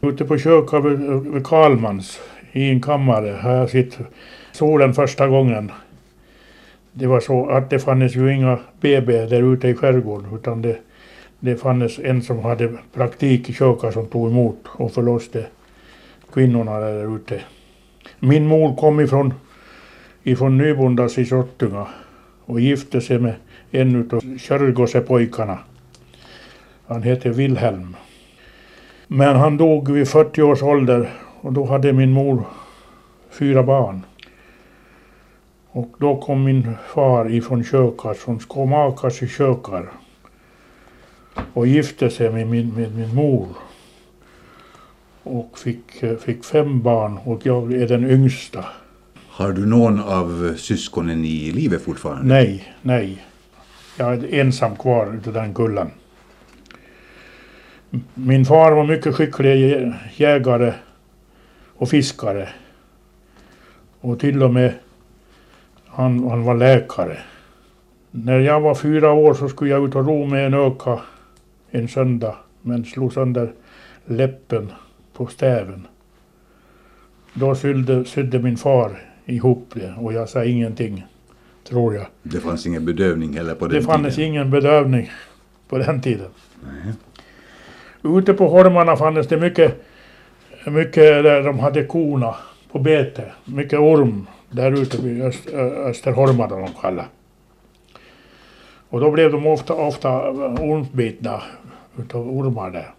Ute på köket vid, vid Karlmans i en kammare har jag sett solen första gången. Det var så att det fanns ju inga BB där ute i skärgården utan det, det fanns en som hade praktik i köket som tog emot och förlöste kvinnorna där ute. Min mor kom ifrån, ifrån Nybondas i Sottunga och gifte sig med en av Körgåsepojkarna. Han hette Wilhelm. Men han dog vid 40 års ålder och då hade min mor fyra barn. Och då kom min far ifrån Kökar, från Skomakas i Kökar och gifte sig med min, med min mor. Och fick, fick fem barn och jag är den yngsta. Har du någon av syskonen i livet fortfarande? Nej, nej. Jag är ensam kvar utav den kullen. Min far var mycket skicklig jägare och fiskare. Och till och med han, han var läkare. När jag var fyra år så skulle jag ut och ro med en öka en söndag men slog sönder läppen på stäven. Då sydde, sydde min far ihop det och jag sa ingenting, tror jag. Det fanns ingen bedövning heller på den Det tiden? fanns ingen bedövning på den tiden. Nej. Ute på holmarna fanns det mycket, mycket där de hade korna på bete. Mycket orm där ute vid Öst, Österholmarna de kallar. Och då blev de ofta, ofta ormbitna utav ormar där.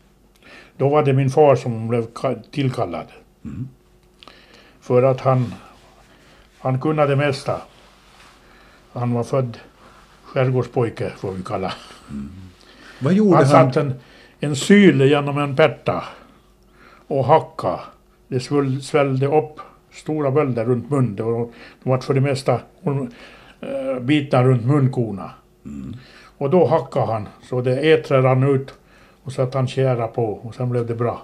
Då var det min far som blev ka- tillkallad. Mm. För att han, han kunde det mesta. Han var född skärgårdspojke får vi kalla. Vad gjorde Han han? satt en, en syl genom en pärta och hacka. Det svull, svällde upp stora bölder runt munnen och de var för det mesta äh, bitna runt munkorna. Mm. Och då hackade han så det ätret rann ut och så att han kära på och sen blev det bra.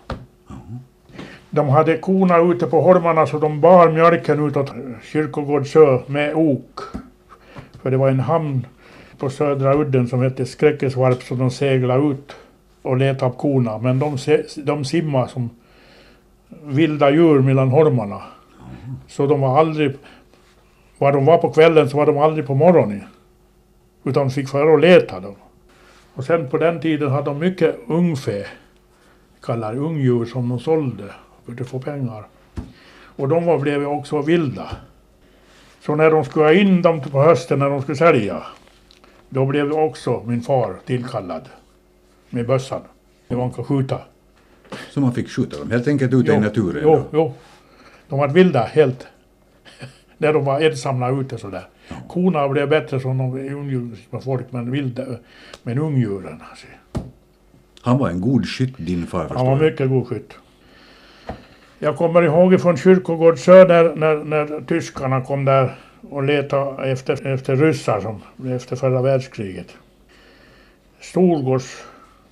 De hade korna ute på holmarna så de bar mjölken utåt Kyrkogårdsö med ok. För det var en hamn på södra udden som hette Skräckesvarp så de seglade ut och letar upp korna. Men de, de simmade som vilda djur mellan holmarna. Så de var aldrig... Var de var på kvällen så var de aldrig på morgonen. Utan fick fara och leta dem. Och sen på den tiden hade de mycket ungfä. Kallar ungdjur som de sålde för att få pengar. Och de var, blev också vilda. Så när de skulle ha in dem på hösten när de skulle sälja. Då blev också min far tillkallad. Med bössan. Det man kan skjuta. Så man fick skjuta dem helt enkelt ute i naturen? Jo, då? jo. De var vilda helt. När de var ensamma ute sådär. Korna blev bättre som de ungdjur med folk men vilda. Men ungdjuren alltså. Han var en god skytt din far förstår Han var mycket god skytt. Jag kommer ihåg från Kyrkogårdsö när, när, när tyskarna kom där och letade efter, efter ryssar som efter förra världskriget. Storgårds,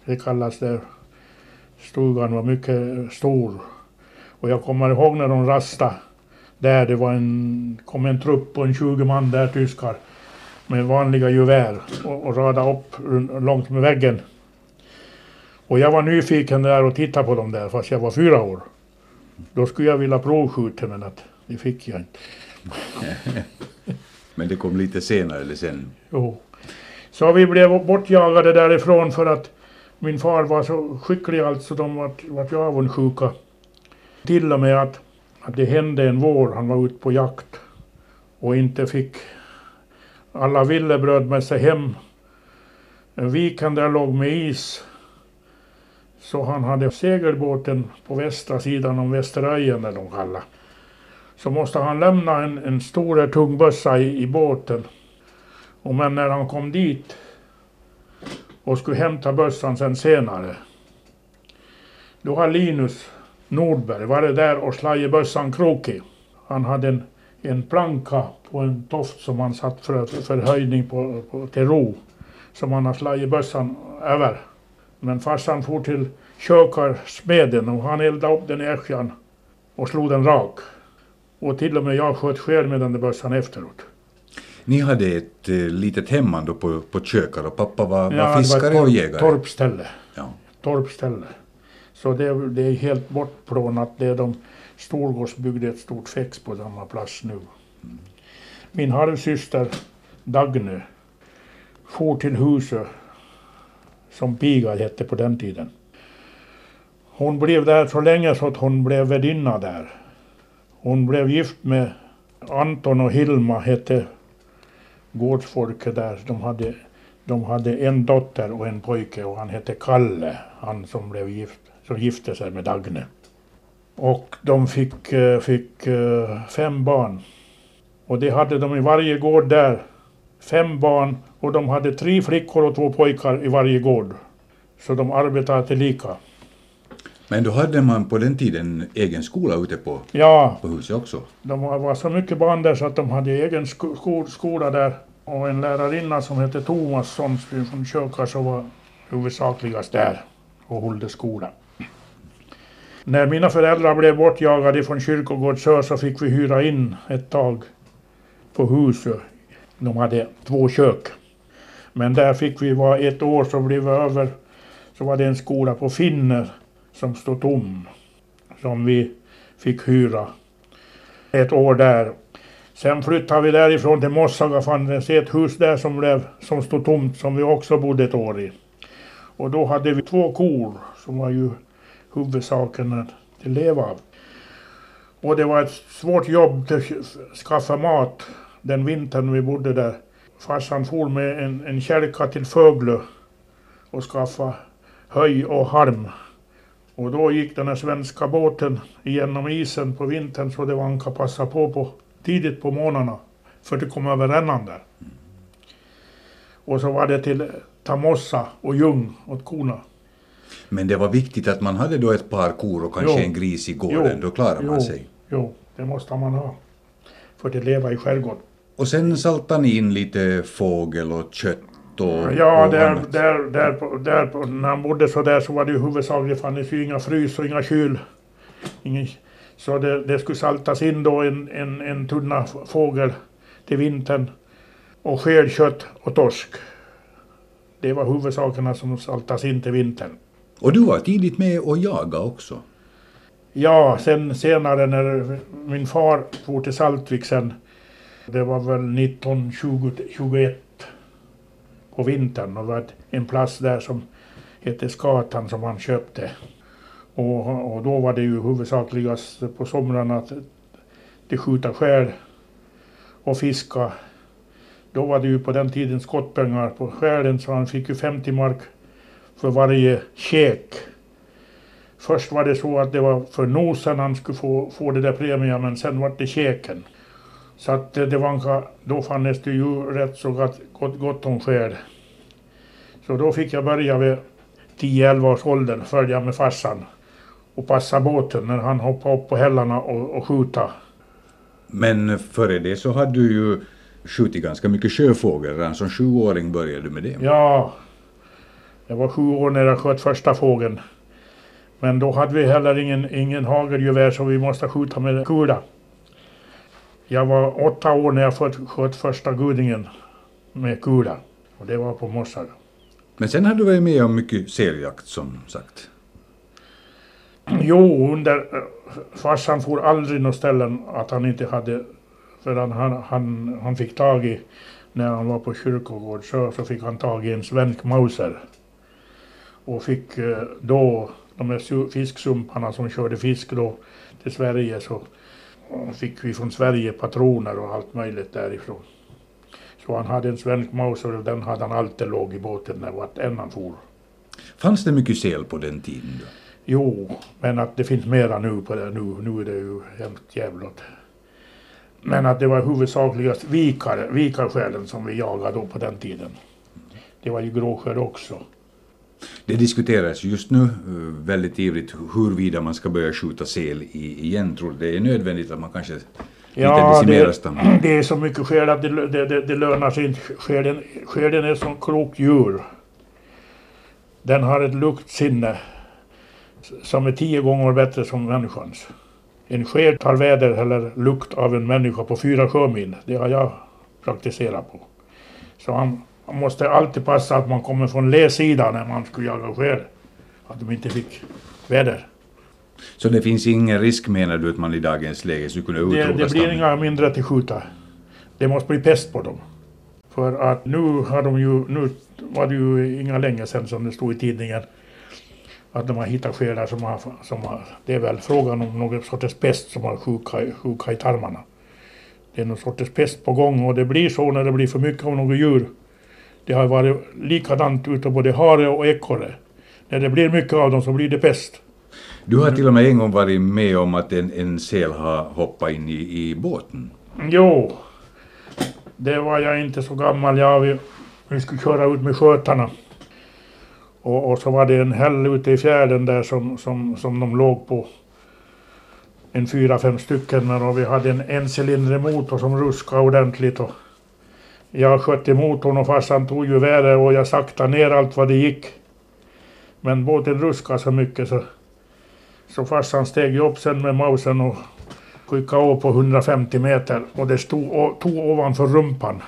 det kallas det. Stugan var mycket stor. Och jag kommer ihåg när de rastade där. Det var en, kom en trupp på en 20 man där, tyskar. Med vanliga gevär och, och radade upp långt med väggen. Och jag var nyfiken där och tittade på dem där fast jag var fyra år. Då skulle jag vilja provskjuta men att det fick jag inte. Men det kom lite senare eller sen? Jo. Så vi blev bortjagade därifrån för att min far var så skicklig alltså de vart, vart ju avundsjuka. Till och med att, att det hände en vår, han var ute på jakt och inte fick alla villebröd med sig hem. En viken där låg med is. Så han hade segelbåten på västra sidan om Västerajen, där de kallar. Så måste han lämna en, en stor tung bössa i, i båten. Och men när han kom dit och skulle hämta bössan sen senare. Då har Linus Nordberg varit där och slagit bössan krokig. Han hade en, en planka på en toft som han satt för, för höjning på, på, till ro. Som han har slagit bössan över. Men farsan for till kökarsmeden och han eldade upp den i ässjan och slog den rak. Och till och med jag sköt själv med den där bössan efteråt. Ni hade ett eh, litet hem ändå på, på kökar och pappa var, Ja, det var fiskare ett och torp- jägare? Torpställe. Ja. Torpställe. Så det, det är helt bortplånat. Det är de Storgårds byggde ett stort fex på samma plats nu. Min halvsyster Dagne for till huset som piga hette på den tiden. Hon blev där så länge så att hon blev värdinna där. Hon blev gift med Anton och Hilma hette gårdsfolket där. De hade, de hade en dotter och en pojke och han hette Kalle, han som blev gift, som gifte sig med Dagne. Och de fick, eh, fick eh, fem barn. Och det hade de i varje gård där. Fem barn och de hade tre flickor och två pojkar i varje gård. Så de arbetade tillika. Men då hade man på den tiden egen skola ute på, Ja, på huset också. de var så mycket barn där så att de hade egen sko sko skola där. Och en lärarinna som hette Thomas Sonsby från Köka så var huvudsakligast där och höll skola. När mina föräldrar blev bortjagade från Kyrkogårdsö så fick vi hyra in ett tag på huset. De hade två kök. Men där fick vi vara ett år så blev vi över. Så var det en skola på Finner som stod tom. Som vi fick hyra ett år där. Sen flyttade vi därifrån till Mossaga fanns ett hus där som, blev, som stod tomt som vi också bodde ett år i. Och då hade vi två kor som var ju huvudsaken att leva av. Och det var ett svårt jobb att skaffa mat den vintern vi bodde där. Farsan for med en, en kälka till Föglö och skaffa höj och halm. Och då gick den här svenska båten igenom isen på vintern så det var han kan passa på, på tidigt på morgnarna för att komma över rännan där. Och så var det till Tamossa och Ljung åt korna. Men det var viktigt att man hade då ett par kor och kanske Jo. en gris i gården, då klarar man jo, sig. Jo, det måste man ha. För att leva i skärgården. Och sen saltade ni in lite fågel och kött och, Ja, och där, där, där, på, där på, när han bodde så där så var det ju huvudsakligen fanns ju inga frys och inga kyl. Ingen, så det, det skulle saltas in då en, en, en tunna fågel till vintern. Och skelkött och torsk. Det var huvudsakerna som saltas in till vintern. Och du var tidigt med och jaga också. Ja, sen senare när min far for till Saltvik sen. Det var väl 1921 på vintern och det var en plats där som hette Skatan som han köpte. Och, och då var det ju huvudsakligast på somrarna att de skjuta skär och fiska. Då var det ju på den tiden skottpengar på skären så han fick ju 50 mark för varje käk. Först var det så att det var för nosen han skulle få, få det där premien men sen var det käken. Så att det, var då fanns det ju rätt så gott, gott, gott om skär. Så då fick jag börja vid 10-11 års ålder följa med farsan och passa båten när han hoppade upp på hällarna och, och skjuta. Men före det så hade du ju skjutit ganska mycket sjöfågel. Redan som sjuåring började du med det. Ja, jag var sju år när jag sköt första fågeln. Men då hade vi heller ingen, ingen hagelgevär så vi måste skjuta med kula. Jag var åtta år när jag sköt, sköt första gudingen med kula. Och det var på mossar. Men sen hade du varit med om mycket seljakt som sagt. Jo, under... eh, Farsan får aldrig några ställen att han inte hade... För han, han, han, fick tag i... När han var på kyrkogård så, så fick han tag i en svensk mauser. Och fick eh, då de här su- fisksumparna som körde fisk då till Sverige så fick vi från Sverige patroner och allt möjligt därifrån. Så han hade en svensk mauser och den hade han alltid låg i båten när vart än han for. Fanns det mycket sel på den tiden? Då? Jo, men att det finns mera nu på det. Nu, nu är det ju hemskt jävligt. Men att det var huvudsakligast vikar, vikarskälen som vi jagade då på den tiden. Det var ju gråskär också. Det diskuteras just nu eh, väldigt ivrigt huruvida man ska börja skjuta sel i, igen. Tror det är nödvändigt att man kanske decimerar det, det är så mycket skäl att det, det, det, lönar sig inte. Skälen, skälen är som klokt djur. Den har ett luktsinne som är tio gånger bättre som människans. En sked tar väder eller lukt av en människa på fyra sjömil. Det har jag praktiserat på. Så man, man måste alltid passa att man kommer från läsidan när man ska jaga sked. Att de inte fick väder. Så det finns ingen risk menar du att man i dagens läge skulle kunna utrota Det, det blir stammen? inga mindre till skjuta. Det måste bli pest på dem. För att nu har de ju, nu var det ju inga länge sedan som det stod i tidningen att de har hittat skedar som har, som har, det är väl frågan om någon sorts pest som har sjuka, sjuka i tarmarna. Det är någon sorts pest på gång och det blir så när det blir för mycket av något djur. Det har varit likadant ute både hare och ekorre. När det blir mycket av dem så blir det pest. Du har till och med en gång varit med om att en, en säl har hoppat in i, i båten. Jo, det var jag inte så gammal. Jag, vi, vi skulle köra ut med skötarna. Och, och så var det en häll ute i fjärden där som, som, som de låg på. En fyra, fem stycken och vi hade en encylindrig motor som ruskade ordentligt. Och jag sköt emot honom fast farsan tog geväret och jag saktade ner allt vad det gick. Men båten ruskade så mycket så, så farsan steg ju upp sen med mausen och skickade av på 150 meter och det stod, och tog ovanför rumpan.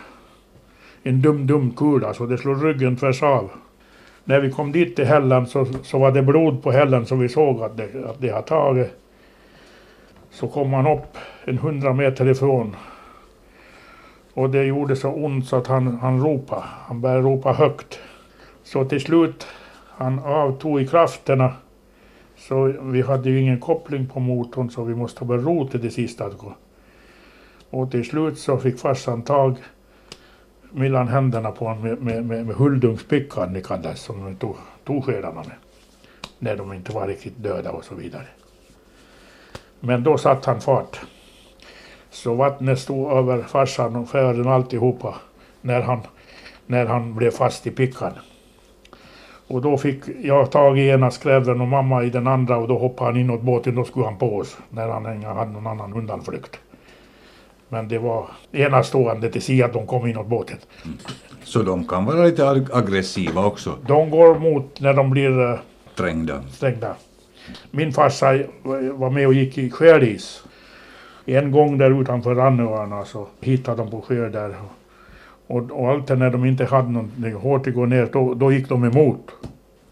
En dum, dum kula så det slog ryggen tvärs av. När vi kom dit till hällen så, så var det blod på hällen så vi såg att det, att det hade tagit. Så kom han upp en 100 meter ifrån. Och det gjorde så ont så att han, han ropade. Han började ropa högt. Så till slut, han avtog i krafterna. Så vi hade ju ingen koppling på motorn så vi måste börja ro till det sista att gå. Och till slut så fick farsan tag mellan händerna på honom med, med, med, med huldungspickan det som de tog, tog skedarna med. När de inte var riktigt döda och så vidare. Men då satte han fart. Så vattnet stod över farsan och fäden alltihopa när han, när han blev fast i pickan. Och då fick jag tag i ena skrävlen och mamma i den andra och då hoppade han inåt båten. Då skulle han på oss när han hade någon annan undanflykt. Men det var enastående till se att de kom inåt båten. Så de kan vara lite ag- aggressiva också, De går mot när de blir eh, trängda. stängda. Min farsa var med och gick i skäris. En gång där utanför Rannöarna så hittade de på sjö där. Och, och alltid när de inte hade någonting hårt att gå ner, då, då gick de emot.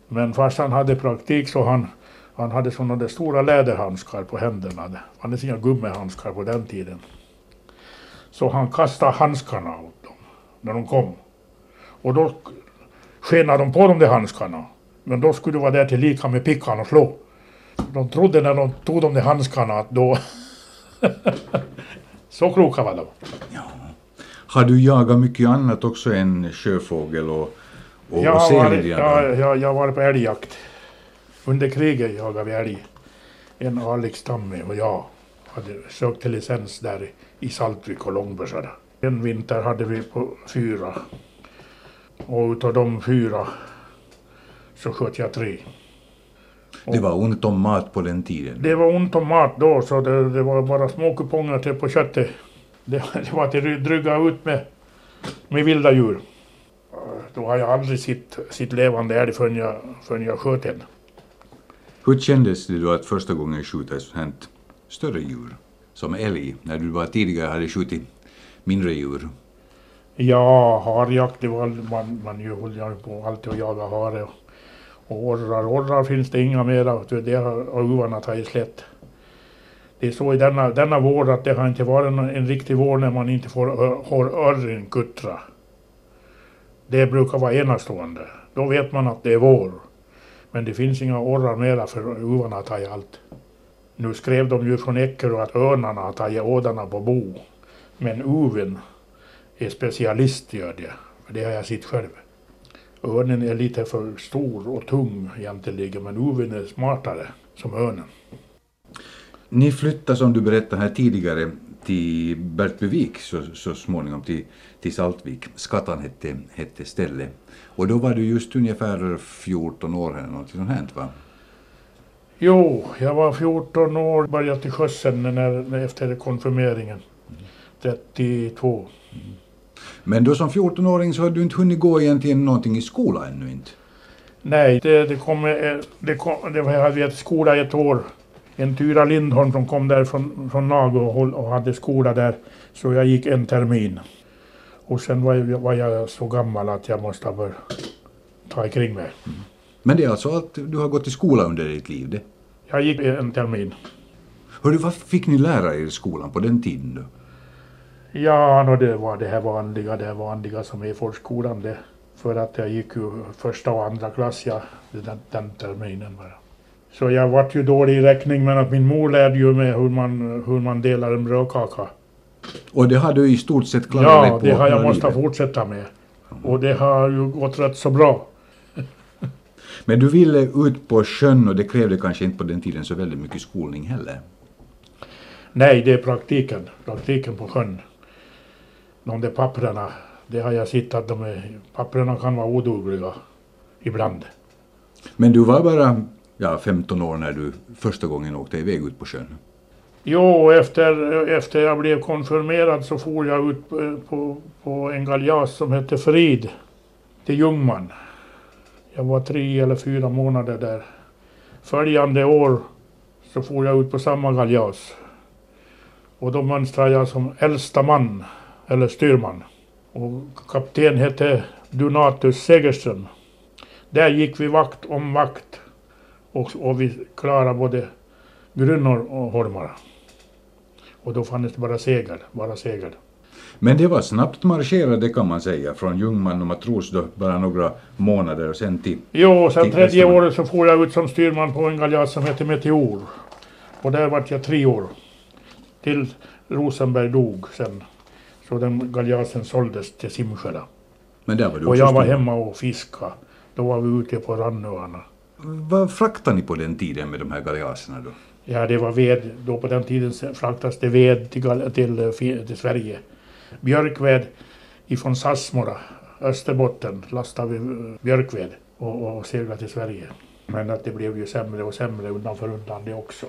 Men farsan hade praktik så han, han hade sådana där stora läderhandskar på händerna. Han hade inga gummihandskar på den tiden. Så han kastade handskarna åt dem när de kom. Och då skenade de på dem de handskarna. Men då skulle de vara där till lika med pickan och slå. De trodde när de tog de där handskarna att då... så kloka var de. Har du jagat mycket annat också än sjöfågel och, och, Jag och varit, jag, jag, jag varit på älgjakt. Under kriget jagade vi älg. En Alix-Tamme och jag hade sökt licens där i Saltvik och Långbösarna. En vinter hade vi på fyra. Och utav de fyra så sköt jag tre. Det var ont om mat på den tiden. Det var ont om mat då så det, det var bara små kuponger till på köttet. Det, det var att dryga ut med, med vilda djur. Då har jag aldrig sett, sett levande älg förrän jag, förrän jag sköt en. Hur kändes det då att första gången skjuta ett sånt större djur, som älg, när du var tidigare hade skjutit mindre djur? Ja, harjakt, det var, man, man ju höll ju på alltid att jaga hare. Och, och orrar, orrar finns det inga mera, det har uvarna tagit slätt. Det är så i denna, denna vår att det har inte varit en, en riktig vår när man inte får har örren kuttra. Det brukar vara enastående. Då vet man att det är vår. Men det finns inga orrar mera för uvarna har tagit allt. Nu skrev de ju från Eckerö att örnarna har tagit ådarna på bo. Men uven är specialist gör det. För det har jag sett själv. Örnen är lite för stor och tung egentligen men uven är smartare som örnen. Ni flyttade som du berättade här tidigare till Bertbyvik så, så småningom till, till Saltvik. Skattan hette, hette stället. Och då var du just ungefär 14 år eller något sånt här va? Jo, jag var 14 år, började till sjössen när, efter konfirmeringen. 32. Men då som 14-åring så hade du inte hunnit gå egentligen någonting i skolan ännu inte. Nej, det, det kom, eh, det kom, det var, jag hade skola i ett år. En Tyra Lindholm som kom där från, från Nago och, hade skola där. Så jag gick en termin. Och sen var jag, var jag så gammal att jag måste ha börjat ta ikring mig. Men det är alltså att du har gått i skola under ditt liv det? Jag gick en termin. Hördu, vad fick ni lära er i skolan på den tiden då? Ja, no, det var det här vanliga, det här vanliga som är i folkskolan det. För att jag gick ju första och andra klass ja, den, den terminen bara. Så jag vart ju dålig i räkning men att min mor lärde ju mig hur man, hur man delar en brödkaka. Och det har du i stort sett klarat dig Ja, på det har jag måste livet. fortsätta med. Och det har ju gått rätt så bra. Men du ville ut på sjön och det krävde kanske inte på den tiden så väldigt mycket skolning heller. Nej, det är praktiken. Praktiken på sjön. De där papperna, det har jag sett att de är, papperna kan vara odugliga ibland. Men du var bara ja, 15 år när du första gången åkte iväg ut på sjön. Jo, efter, efter jag blev konfirmerad så for jag ut på, på, på en galjas som hette Frid till Ljungman. Jag var tre eller fyra månader där. Följande år så for jag ut på samma galjas. Och då mönstrade jag som äldsta man, eller styrman. Och kapten hette Donatus Segerström. Där gick vi vakt om vakt. Och, och vi klarade både grunnor och holmar. Och då fanns det bara segel, bara segel. Men det var snabbt marscherade kan man säga från Ljungman och matros då bara några månader och sen till... Jo, sen Till tredje året så for jag ut som styrman på en galjas som hette Meteor. Och där vart jag tre år. Till Rosenberg dog sen. Så den galjasen såldes till Simsjöla. Men där var du Och jag var hemma och fiskade. Då var vi ute på Rannöarna. Vad fraktade ni på den tiden med de här galjaserna då? Ja, det var ved. Då på den tiden fraktas det ved till, till, eh, till Sverige. Björkved ifrån Sassmora, Österbotten, lastade vi eh, björkved och, och seglade till Sverige. Men att det blev ju sämre och sämre undan för undan det också.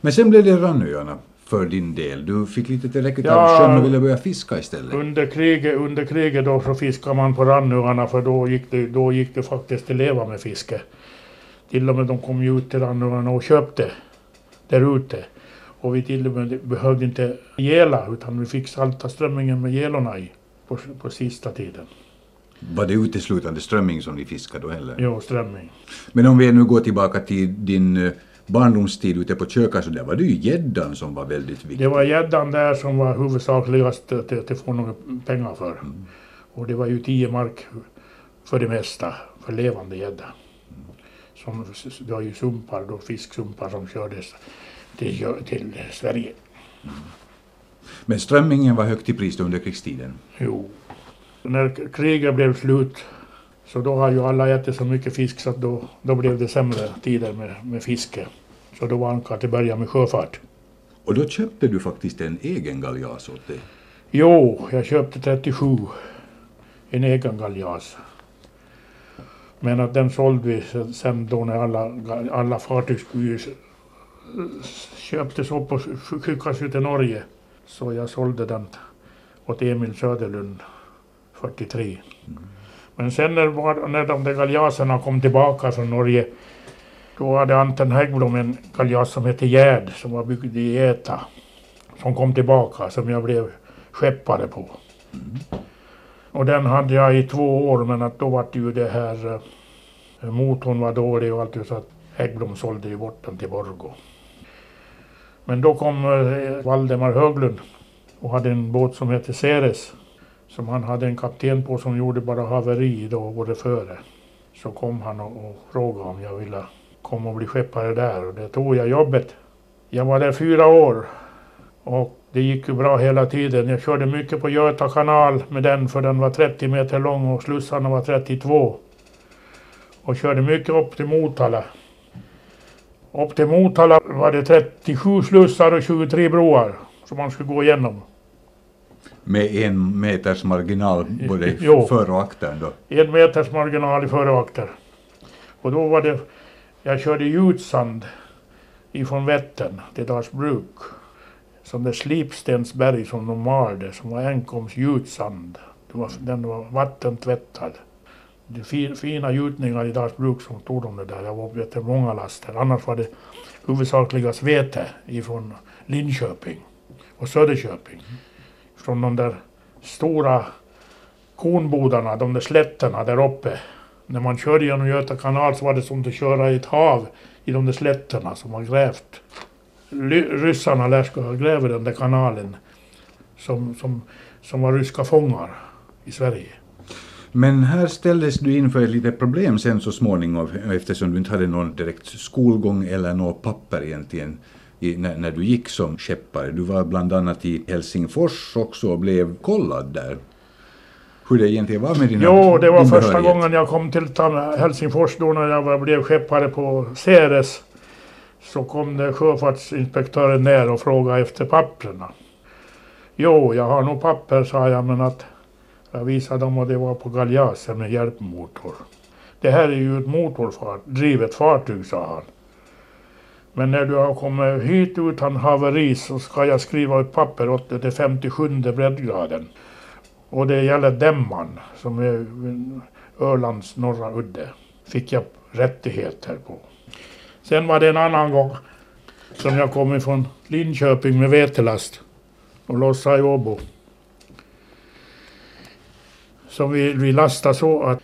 Men sen blev det Rannöarna för din del. Du fick lite tillräckligt Ja. av sjön och ville börja fiska istället. Under kriget, under kriget då så fiskade man på Rannöarna för då gick, det, då gick det faktiskt att leva med fiske. Till och med de kom ju ut till Rannöarna och köpte där ute. Och vi till och med behövde inte gela utan vi fick salta strömmingen med gelorna i på, på sista tiden. Var det uteslutande strömming som ni fiskade då heller? Jo, strömming. Men om vi nu går tillbaka till din eh, barndomstid ute på Köka så där var det ju gäddan som var väldigt viktig. Det var gäddan där som var huvudsakligast att få några pengar för. Och det var ju 10 mark för det mesta för levande gädda. Som, det var ju sumpar då, fisksumpar som kördes till, till Sverige. Men strömmingen var högt i pris under krigstiden. Jo. När kriget blev slut så då har ju alla ätit så mycket fisk så att då, då blev det sämre tider med, med fiske. Så då var Anka till börja med sjöfart. Och då köpte du faktiskt en egen galjas åt dig. Jo, jag köpte 37. En egen galjas. Men att den sålde vi sen- då när alla, alla fartygsbyer köptes upp och sk- skickades ut till Norge. Så jag sålde den åt Emil Söderlund 43. Men sen när, när de där galjaserna kom tillbaka från Norge då hade Anton Häggblom en galjas som hette Gärd som var byggd i Gäta. Som kom tillbaka som jag blev skeppare på. Och den hade jag i två år men att då var det ju det här eh, motorn var dålig och allt så att Häggblom sålde ju bort den till Borgå. Men då kom eh, Valdemar Höglund och hade en båt som hette Ceres som han hade en kapten på som gjorde bara haveri då året före. Så kom han och, och frågade om jag ville komma och bli skeppare där och det tog jag jobbet. Jag var där fyra år och det gick ju bra hela tiden. Jag körde mycket på Göta kanal med den för den var 30 meter lång och slussarna var 32. Och körde mycket upp till Motala. Upp till Motala var det 37 slussar och 23 broar som man skulle gå igenom. Med en meters marginal både Jo. för och aktern då. En meters marginal i före och akter. Och då var det, jag körde gjutsand ifrån Vättern till Dalsbruk. Som det slipstensberg som de malde, som var enkoms gjutsand. Det var, den var vattentvättad. Det fi, fina gjutningar i Dalsbruk som tog de det där. Jag var du, många laster. Annars var det huvudsakligast vete ifrån Linköping och Söderköping. Från de där stora kornbodarna, de där slätterna där uppe. När man körde genom Göta kanal så var det som att köra i ett hav i de där slätterna som har grävt. Ryssarna lär ska ha grävt den där kanalen som, som, som var ryska fångar i Sverige. Men här ställdes du inför ett litet problem sen så småningom eftersom du inte hade någon direkt skolgång eller något papper egentligen i, när, när du gick som skeppare. Du var bland annat i Helsingfors också och blev kollad där. Hur det egentligen var med dina Jo, det var första gången jag kom till Helsingfors då när jag var, blev skeppare på Ceres. Så kom det sjöfartsinspektören ner och frågade efter papperna. Jo, jag har nog papper, sa jag, men att jag visade dem och det var på galjasen med hjälpmotor. Det här är ju ett motordrivet fartyg, sa han. Men när du har kommit hit utan haveri så ska jag skriva ett papper åt dig till 57 breddgraden. Och det gäller Dämman som är Ölands norra udde. Fick jag rättigheter på. Sen var det en annan gång som jag kom ifrån Linköping med vetelast och lossade i Åbo. Som vi, vi lastade så att,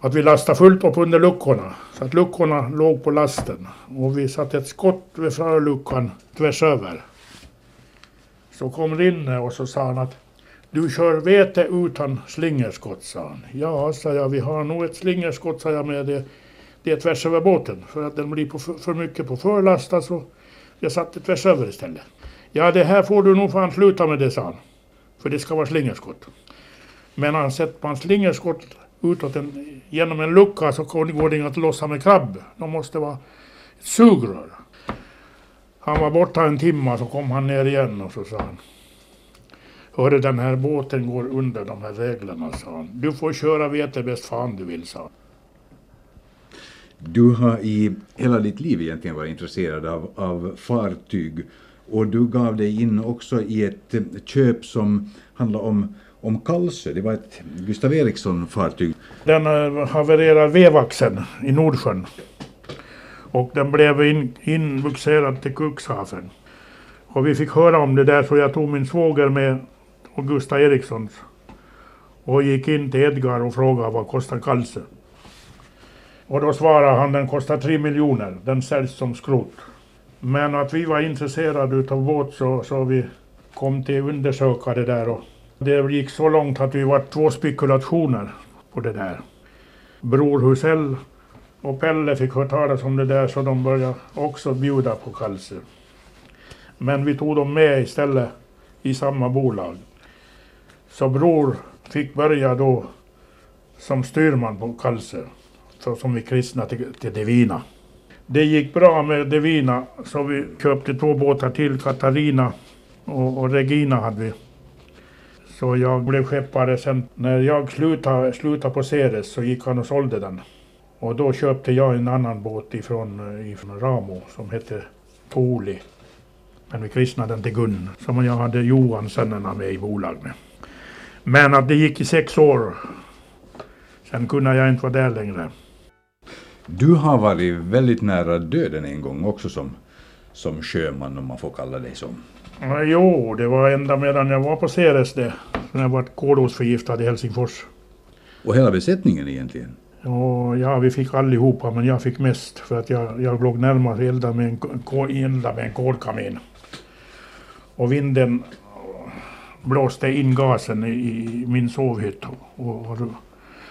att vi lastade fullt upp under luckorna. Så att luckorna låg på lasten. Och vi satte ett skott vid förluckan tvärs över. Så kom Rinne och så sa han att du kör vete utan slingerskott, sa han. Ja, sa jag, vi har nog ett slingerskott, sa jag, med det, det är tvärs över båten. För att den blir på för, för mycket på förlasta så jag satte tvärs över istället. Ja, det här får du nog fan sluta med det, sa han. För det ska vara slingerskott. Men han sätter man slingerskott utåt en, genom en lucka så går det inte att lossa med krabb. De måste vara ett sugrör. Han var borta en timme så kom han ner igen och så sa han Hörru, den här båten går under de här reglerna, sa han. Du får köra vete bäst fan du vill, sa han. Du har i hela ditt liv egentligen varit intresserad av, av fartyg och du gav dig in också i ett eh, köp som handlar om, om Kalsö. Det var ett Gustav Eriksson-fartyg. Den eh, havererade vevaxeln i Nordsjön. Och den blev in, till Cuxhaven. Och vi fick höra om det där så jag tog min svåger med och Gustav Erikssons. Och gick in till Edgar och frågade vad kostar Kalsö. Och då svarade han den kostar 3 miljoner. Den säljs som skrot. Men att vi var intresserade utav båt så, så vi kom till undersöka det där. Och det gick så långt att vi var två spekulationer på det där. Bror Husell och Pelle fick höra talas om det där så de började också bjuda på kalse. Men vi tog dem med istället i samma bolag. Så Bror fick börja då som styrman på kalse, Så som vi kristna till, till Devina. Det gick bra med Devina så vi köpte två båtar till. Katarina och, och Regina hade vi. Så jag blev skeppare sen. När jag slutade, slutade på Ceres så gick han och sålde den. Och då köpte jag en annan båt ifrån, ifrån Ramo som hette Toli. Men vi kristnade den till Gun. Som jag hade Johan sönerna med i bolag med. Men att det gick i sex år. Sen kunde jag inte vara där längre. Du har varit väldigt nära döden en gång också som, som sjöman om man får kalla dig som. Jo, det var ända medan jag var på Ceres det. När jag var kåldosförgiftad i Helsingfors. Och hela besättningen egentligen. Ja, vi fick allihopa, men jag fick mest för att jag, jag låg närmast elda med en, ko- elda med en kolkamin. Och vinden blåste in gasen i, i min sovhytt. Och, och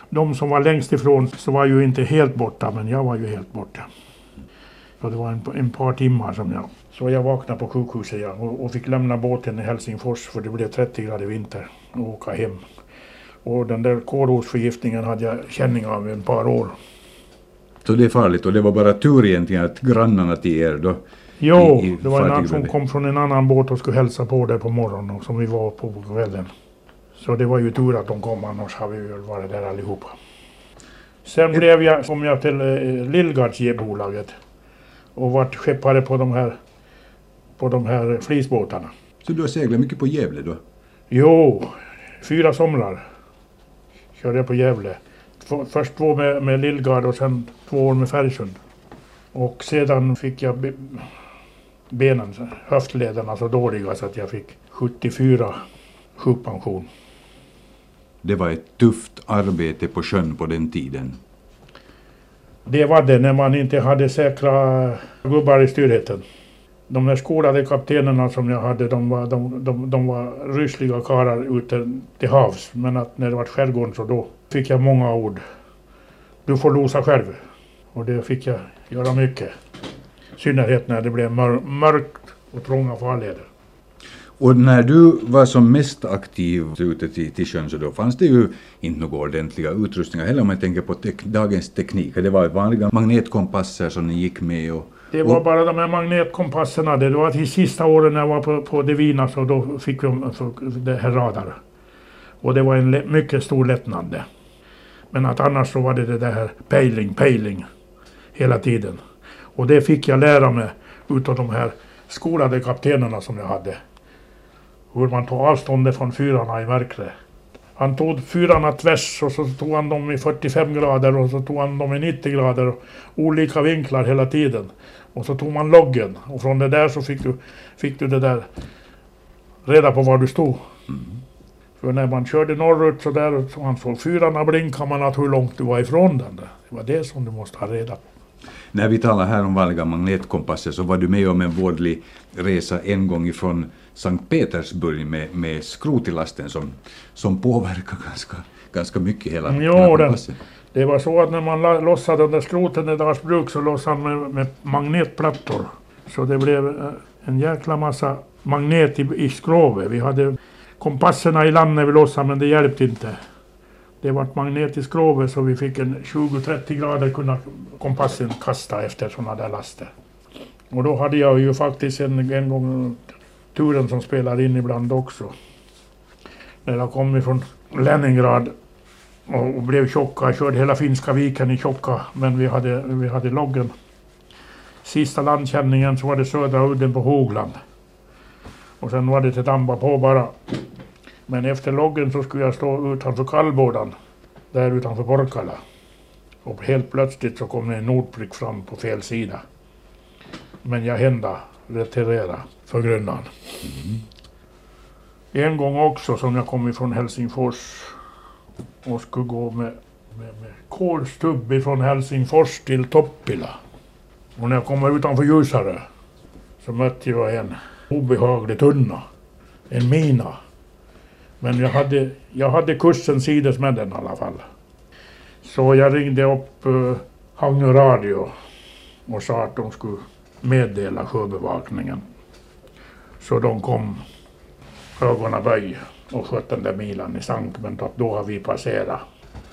de som var längst ifrån så var ju inte helt borta, men jag var ju helt borta. Så det var en, en par timmar som jag... Så jag vaknade på sjukhuset ja, och, och fick lämna båten i Helsingfors för det blev 30 grader vinter och åka hem. Och den där kårosförgiftningen hade jag känning av i ett par år. Så det är farligt och det var bara tur egentligen att grannarna till er då Jo, i- i det var en annan som kom från en annan båt och skulle hälsa på där på morgonen och som vi var på på kvällen. Så det var ju tur att de kom, annars hade vi väl varit där allihopa. Sen blev jag, kom jag till eh, Lillgardsbolaget och vart skeppare på de här, på de här flisbåtarna. Så du har seglat mycket på Gävle då? Jo, fyra somrar körde jag på Gävle. Först två med, med Lillgard och sen två år med Färgsund. Och sedan fick jag be, benen, höftlederna så dåliga så att jag fick 74 sjukpension. Det var ett tufft arbete på sjön på den tiden. Det var det när man inte hade säkra gubbar i styrheten. De där skolade kaptenerna som jag hade, de var, de, de, de var rysliga karlar ute till havs. Men att när det var skärgården så då fick jag många ord. Du får losa själv. Och det fick jag göra mycket. I synnerhet när det blev mör mörkt och trånga farleder. Och när du var som mest aktiv ute till, till sjön så då fanns det ju inte några ordentliga utrustningar heller om man tänker på tek dagens teknik. Det var vanliga magnetkompasser som ni gick med och det var bara de här magnetkompasserna. Det var till sista åren när jag var på, på Divina så då fick vi det här radar. Och det var en mycket stor lättnad. Men att annars så var det det där pejling, pejling hela tiden. Och det fick jag lära mig utav de här skolade kaptenerna som jag hade. Hur man tog avståndet från fyrarna i mörkret. Han tog fyrarna tvärs och så tog han dem i 45 grader och så tog han dem i 90 grader. Olika vinklar hela tiden. Och så tog man loggen och från det där så fick du, fick du det där reda på var du stod. Mm. För när man körde norrut så där så man såg fyrarna blinka man att hur långt du var ifrån den där. Det var det som du måste ha reda på. När vi talar här om vanliga magnetkompasser så var du med om en vårdlig resa en gång ifrån Sankt Petersburg med, med skrot i lasten som, som påverkar ganska, ganska mycket hela, jo, hela kompassen. Det var så att när man lossade den där skroten i Darsbruk så lossade man med, med magnetplattor. Så det blev eh, en jäkla massa magnet i, i skrovet. Vi hade kompasserna i land när vi lossade men det hjälpte inte. Det var magnet i skrovet så vi fick en 20-30 grader kunna kompassen kasta efter sådana där laster. Och då hade jag ju faktiskt en, en gång turen som spelar in ibland också. När jag kom ifrån Leningrad och blev tjocka, körde hela Finska viken i tjocka, men vi hade, vi hade loggen. Sista landkänningen så var det södra udden på Hogland. Och sen var det till Damba på bara. Men efter loggen så skulle jag stå utanför kallbådan, där utanför Porkala. Och helt plötsligt så kom en nordprick fram på fel sida. Men jag hände retirera för grunnan. Mm. En gång också som jag kom ifrån Helsingfors och skulle gå med, med, med kolstubb från Helsingfors till Toppila. Och när jag kommer utanför Ljusare så mötte jag en obehaglig tunna. En mina. Men jag hade, jag hade kursen sides med den i alla fall. Så jag ringde upp eh, uh, Hangö Radio och sa att de skulle meddela sjöbevakningen. Så de kom ögonen böj och sköt den där milen i sank men då har vi passerat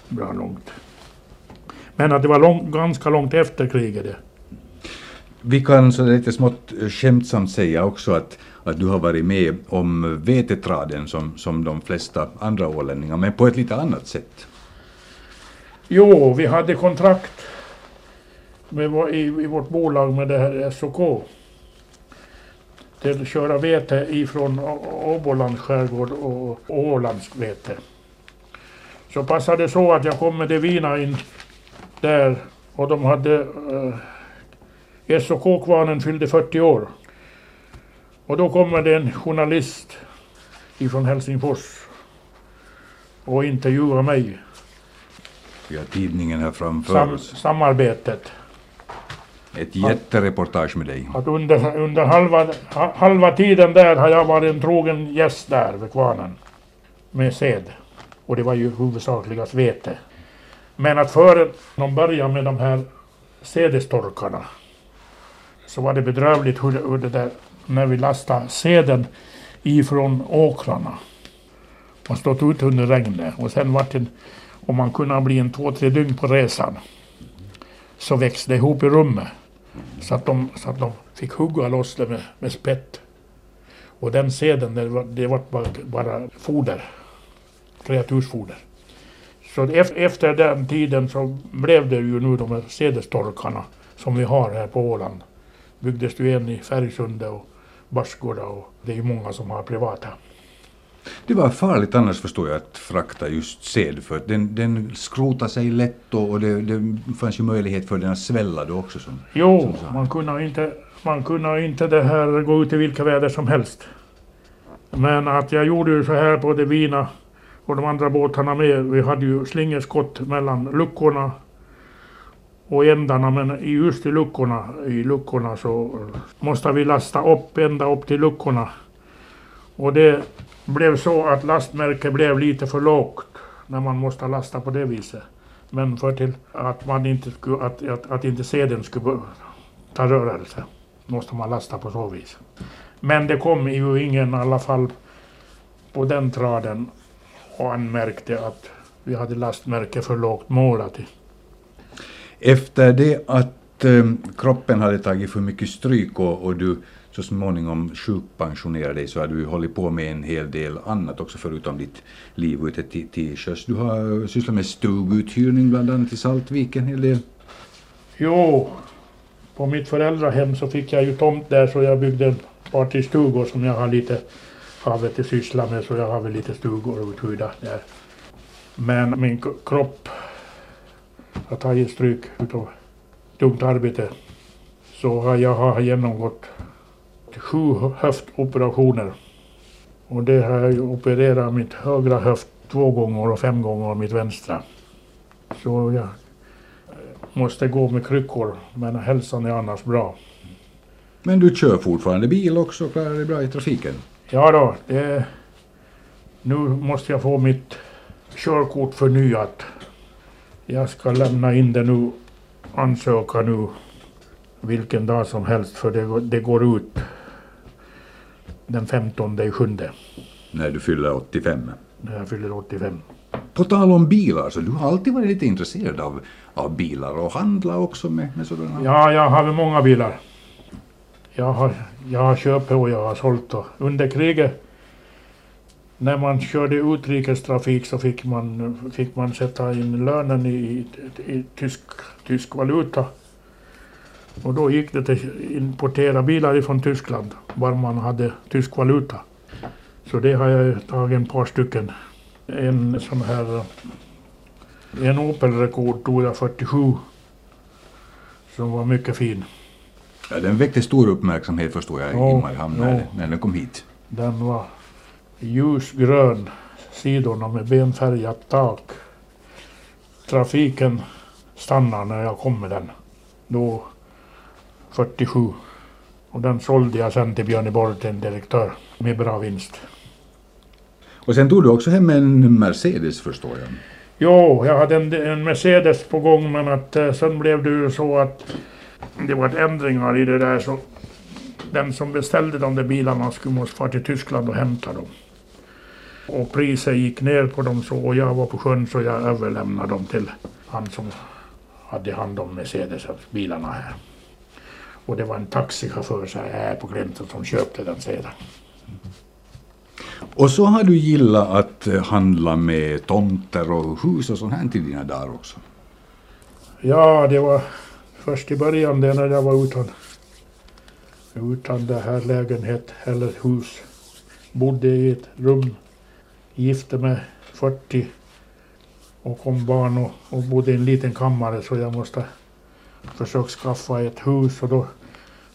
bra långt. Men att det var lång, ganska långt efter kriget det. Vi kan så lite smått eh, skämtsamt säga också att, att du har varit med om vetetraden som, som de flesta andra ålänningar, men på ett lite annat sätt. Jo, vi hade kontrakt med, i, i vårt bolag med det här SOK till att köra vete ifrån Åbolands skärgård och Ålands vete. Så passade det så att jag kom med Devina in där och de hade eh, SOK-kvarnen fyllde 40 år. Och då kommer det en journalist ifrån Helsingfors och intervjuar mig. Vi har tidningen här framför Sam, oss. Samarbetet. Ett jättereportage med dig. Att under, under halva, halva tiden där har jag varit en trogen gäst där vid kvarnen. Med sed. Och det var ju huvudsakligast vete. Men att före de började med de här sädestorkarna så var det bedrövligt hur, hur det där, när vi lastade seden ifrån åkrarna och stått ut under regnet och sen vart det, om man kunde bli en två, tre dygn på resan så växte det ihop i rummet. Så att de, så att de fick hugga loss det med, med spett. Och den seden, det var, det var bara, bara foder. Kreatursfoder. Så efter den tiden så blev det ju nu de här sädestorkarna som vi har här på Åland. Byggdes ju en i Färgsundet och Barsgårda och det är ju många som har privata. Det var farligt annars förstår jag att frakta just sed för den, den skrotade sig lätt och, och det, det fanns ju möjlighet för den att svälla då också. Som, jo, som man kunde inte, man kunde inte det här gå ut i vilka väder som helst. Men att jag gjorde ju så här på det Vina och de andra båtarna med. Vi hade ju slingerskott mellan luckorna och ändarna men just i luckorna, i luckorna så måste vi lasta upp ända upp till luckorna. Och det blev så att lastmärket blev lite för lågt när man måste lasta på det viset. Men för till att man inte skulle, att, att, att inte sedeln skulle ta rörelse måste man lasta på så vis. Men det kom ju ingen i alla fall på den traden och anmärkte att vi hade lastmärke för lågt målat. Efter det att eh, kroppen hade tagit för mycket stryk och, och du så småningom sjukpensionerade dig så har du hållit på med en hel del annat också förutom ditt liv ute till, till sjöss. Du har eh, sysslat med stuguthyrning bland annat i Saltviken en hel del. Jo, på mitt föräldrahem så fick jag ju tomt där så jag byggde ett par till stugor som jag har lite har till syssla med så jag har väl lite stugor uthyrda där. Men min kropp har tagit stryk utav tungt arbete. Så har jag genomgått sju höftoperationer. Och det har jag opererat mitt högra höft två gånger och fem gånger mitt vänstra. Så jag måste gå med kryckor men hälsan är annars bra. Men du kör fortfarande bil också och klarar dig bra i trafiken? Ja då, det, nu måste jag få mitt körkort förnyat. Jag ska lämna in det nu, ansöka nu vilken dag som helst för det, det går ut den 15 i sjunde. När du fyller 85? När jag fyller 85. På tal om bilar, så du har alltid varit lite intresserad av, av bilar och handlat också med, med sådana? Ja, jag har många bilar. Jag har, jag har köpt och jag har sålt. Och under kriget när man körde utrikestrafik så fick man, fick man sätta in lönen i, i, i tysk, tysk valuta. Och då gick det att importera bilar ifrån Tyskland, bara man hade tysk valuta. Så det har jag tagit ett par stycken. En sån här... En Opel-rekord tog jag 47. Som var mycket fin. Ja, den väckte stor uppmärksamhet förstår jag Ja, i Mariehamn ja. när, när den kom hit. Den var ljusgrön, sidorna med benfärgat tak. Trafiken stannade när jag kom med den. Då 47. Och den sålde jag sen till Björneborg till en direktör med bra vinst. Och sen tog du också hem en Mercedes förstår jag. Jo, jag hade en, en Mercedes på gång men att eh, sen blev det ju så att det var ändringar i det där så den som beställde de där bilarna skulle måste fara till Tyskland och hämta dem. Och priset gick ner på dem så och jag var på sjön så jag överlämnade dem till han som hade hand om Mercedes bilarna här. Och det var en taxichaufför så här på Glimten som köpte den sedan. Och så har du gillat att eh, handla med tomter och hus och sånt här till dina dagar också. Ja, det var först i början det när jag var utan, utan det här lägenhet eller hus. Bodde i ett rum, gifte mig 40 och kom barn och, och bodde i en liten kammare så jag måste försöka skaffa ett hus och då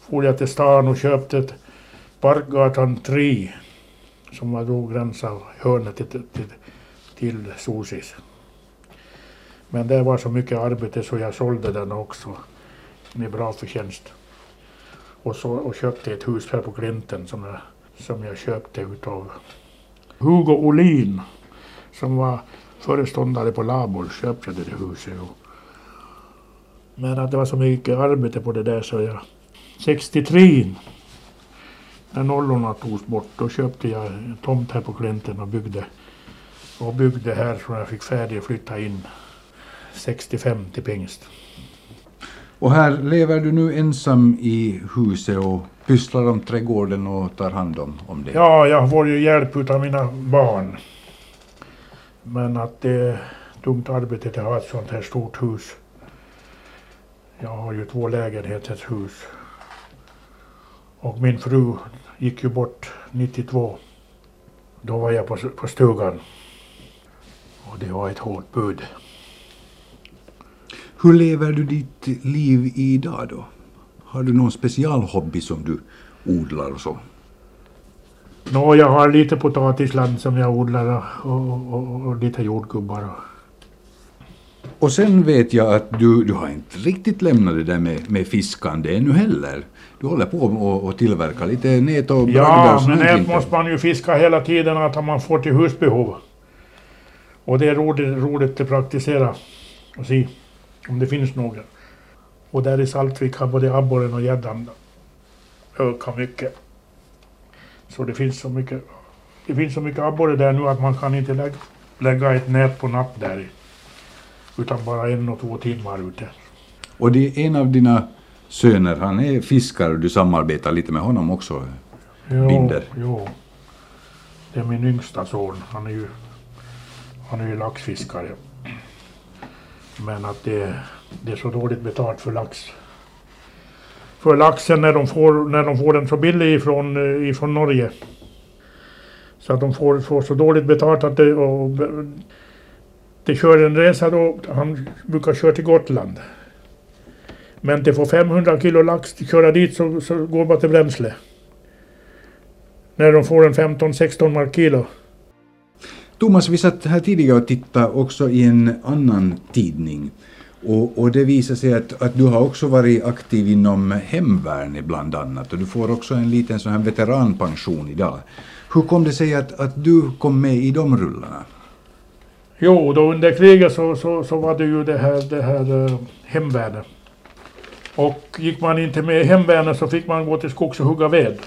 for jag till stan och köpte ett Parkgatan 3 som var då gränsar hörnet till, till, till Sosis. Men det var så mycket arbete så jag sålde den också med bra förtjänst. Och, så, och köpte ett hus här på Glinten som jag, som jag köpte utav Hugo Olin som var föreståndare på Labor köpte det huset. Och, men att det var så mycket arbete på det där så jag 63 när nollorna togs bort då köpte jag en tomt här på Klänten och byggde och byggde här så jag fick färdig att flytta in 65 till Pingst. Och här lever du nu ensam i huset och pysslar om trädgården och tar hand om, om det. Ja, jag får ju hjälp utav mina barn. Men att det är tungt arbete att ha ett sånt här stort hus. Jag har ju två lägenheters hus. Och min fru gick ju bort 92. Då var jag på, på stugan. Och det var ett hårt bud. Hur lever du ditt liv idag då? Har du någon specialhobby som du odlar och så? Nå, jag har lite potatisland som jag odlar och, och, och, och lite jordgubbar. Och. Sen vet jag att du, du har inte riktigt lämnat det där med, med fiskande ännu heller. Du håller på och, och tillverka lite nät och Ja, och men nät måste man ju fiska hela tiden att man får till husbehov. Och det är roligt, roligt att praktisera och se om det finns några. Och där i Saltvik har både abborren och gäddan ökat mycket. Så det finns så mycket det finns så mycket abborre där nu att man kan inte lägga, lägga ett nät på natt där. Utan bara en och två timmar ute. Och det är en av dina söner, han är fiskare och du samarbetar lite med honom också. Jo, Binder. jo. Det är min yngsta son. Han är ju, han är ju laxfiskare. Men att det, det är så dåligt betalt för lax. För laxen när de får, när de får den så billig ifrån, eh, ifrån Norge. Så att de får, får så dåligt betalt att det, och, det kör en resa då, han brukar köra till Gotland. Men det får 500 kilo lax, köra dit så, så går bara till bränsle. När de får en 15-16 mark kilo. Thomas, vi satt här tidigare och tittade också i en annan tidning. Och, och det visar sig att, att du har också varit aktiv inom hemvärnet bland annat och du får också en liten sån här veteranpension idag. Hur kom det sig att, att du kom med i de rullarna? Jo, då under kriget så, så, så var det ju det här, det här eh, hemvärnet. Och gick man inte med i hemvärnet så fick man gå till skogs och hugga ved.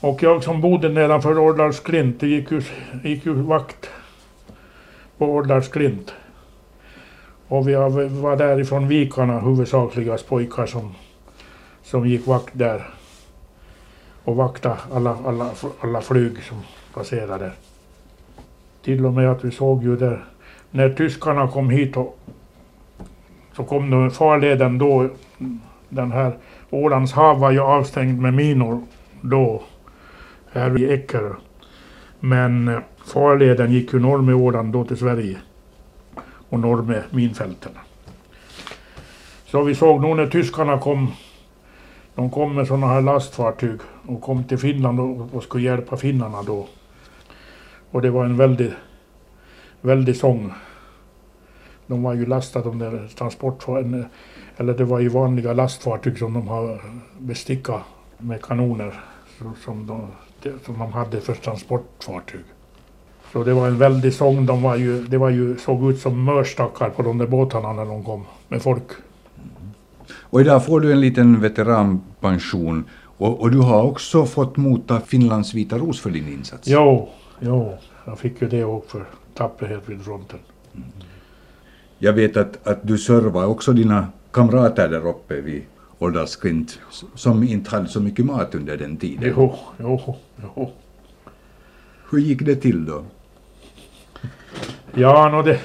Och jag som bodde nedanför Årdals klint, det gick ju, gick ju vakt på Årdals klint. Och vi var därifrån Vikarna huvudsakligast pojkar som, som gick vakt där. Och vaktade alla, alla, alla flyg som passerade. Till och med att vi såg ju där, när tyskarna kom hit och så kom de farleden då, den här Ålands hav var ju avstängd med minor då, här i Eckerö. Men eh, farleden gick ju norr med Åland då till Sverige och norr med minfälten. Så vi såg nog när tyskarna kom, de kom med sådana här lastfartyg och kom till Finland och, och skulle hjälpa finnarna då. Och det var en väldig, väldig sång. De var ju lastade de där transportfartygen, eller det var ju vanliga lastfartyg som de har bestickat med kanoner som de, som de hade för transportfartyg. Så det var en väldig sång. De var ju, det var ju, såg ut som mörstackar på de där båtarna när de kom med folk. Och idag får du en liten veteranpension och, och du har också fått motta Finlands Vita Ros för din insats. Jo, jo, jag fick ju det också för tapperhet vid fronten. Jag vet att, att du servar också dina kamrater där uppe vid Årdalsklint som inte hade så mycket mat under den tiden. Jo, jo, jo. Hur gick det till då? Ja, no det,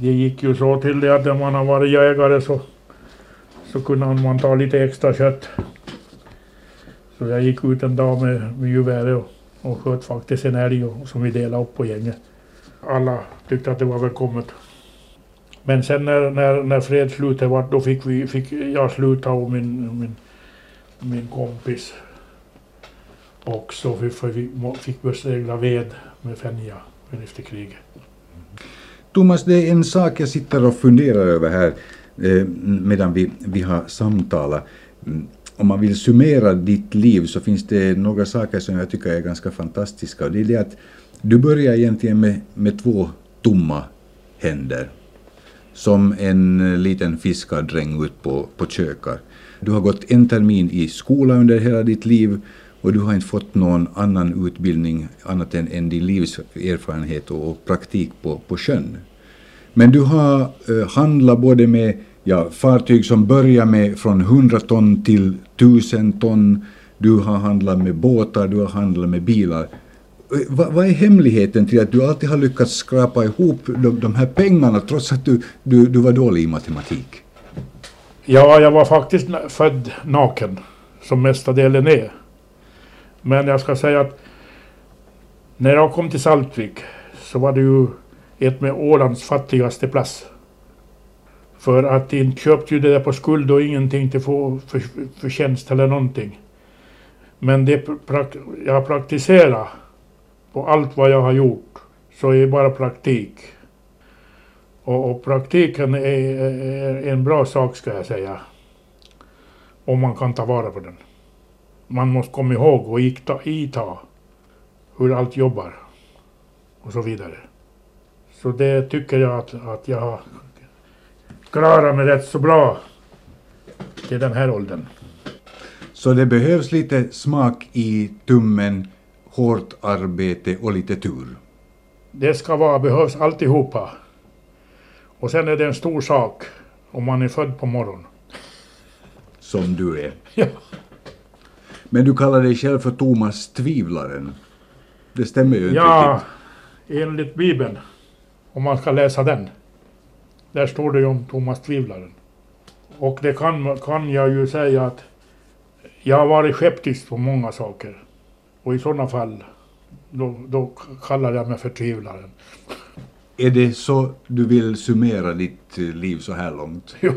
det gick ju så till det att när man har varit jägare så, så kunde man ta lite extra kött. Så jag gick ut en dag med, med geväret och, och sköt faktiskt en älg och, som vi delade upp på gänget. Alla tyckte att det var välkommet. Men sen när, när, när fredsslutet var, då fick, vi, fick jag sluta och min, min, min kompis också. Vi, fick vi segla ved med Fenja efter kriget. Thomas, det är en sak jag sitter och funderar över här eh, medan vi, vi har samtalat. Mm, om man vill summera ditt liv så finns det några saker som jag tycker är ganska fantastiska. Och det är det att du börjar egentligen med, med två tomma händer. Som en liten fiskardräng ut på, på kökar. Du har gått en termin i skola under hela ditt liv och du har inte fått någon annan utbildning annat än, än din livserfarenhet och, och praktik på, på sjön. Men du har eh, handlat både med ja, fartyg som börjar med från 100 ton till 1000 ton. Du har handlat med båtar, du har handlat med bilar. Eh, va, Vad, är hemligheten till att du alltid har lyckats skrapa ihop de, de här pengarna trots att du, du, du var dålig i matematik? Ja, jag var faktiskt född naken, som mesta delen är. Men jag ska säga att när jag kom till Saltvik så var det ju ett med Ålands fattigaste plats. För att de köpte ju det där på skuld och ingenting till få för, förtjänst eller någonting. Men det prak- jag praktiserar på allt vad jag har gjort så är det bara praktik. Och, och praktiken är, är en bra sak ska jag säga. Om man kan ta vara på den. Man måste komma ihåg och ita, ita hur allt jobbar. Och så vidare. Så det tycker jag att, att jag har klarat mig rätt så bra till den här åldern. Så det behövs lite smak i tummen, hårt arbete och lite tur. Det ska vara, behövs alltihopa. Och sen är det en stor sak om man är född på morgonen. Som du är. Ja. Men du kallar dig själv för Thomas Tvivlaren. Det stämmer ju inte Ja, riktigt. enligt Bibeln, om man ska läsa den, där står det ju om Thomas Tvivlaren. Och det kan, kan jag ju säga att jag har varit skeptisk på många saker. Och i sådana fall, då, då kallar jag mig för tvivlaren. Är det så du vill summera ditt liv så här långt? Jo.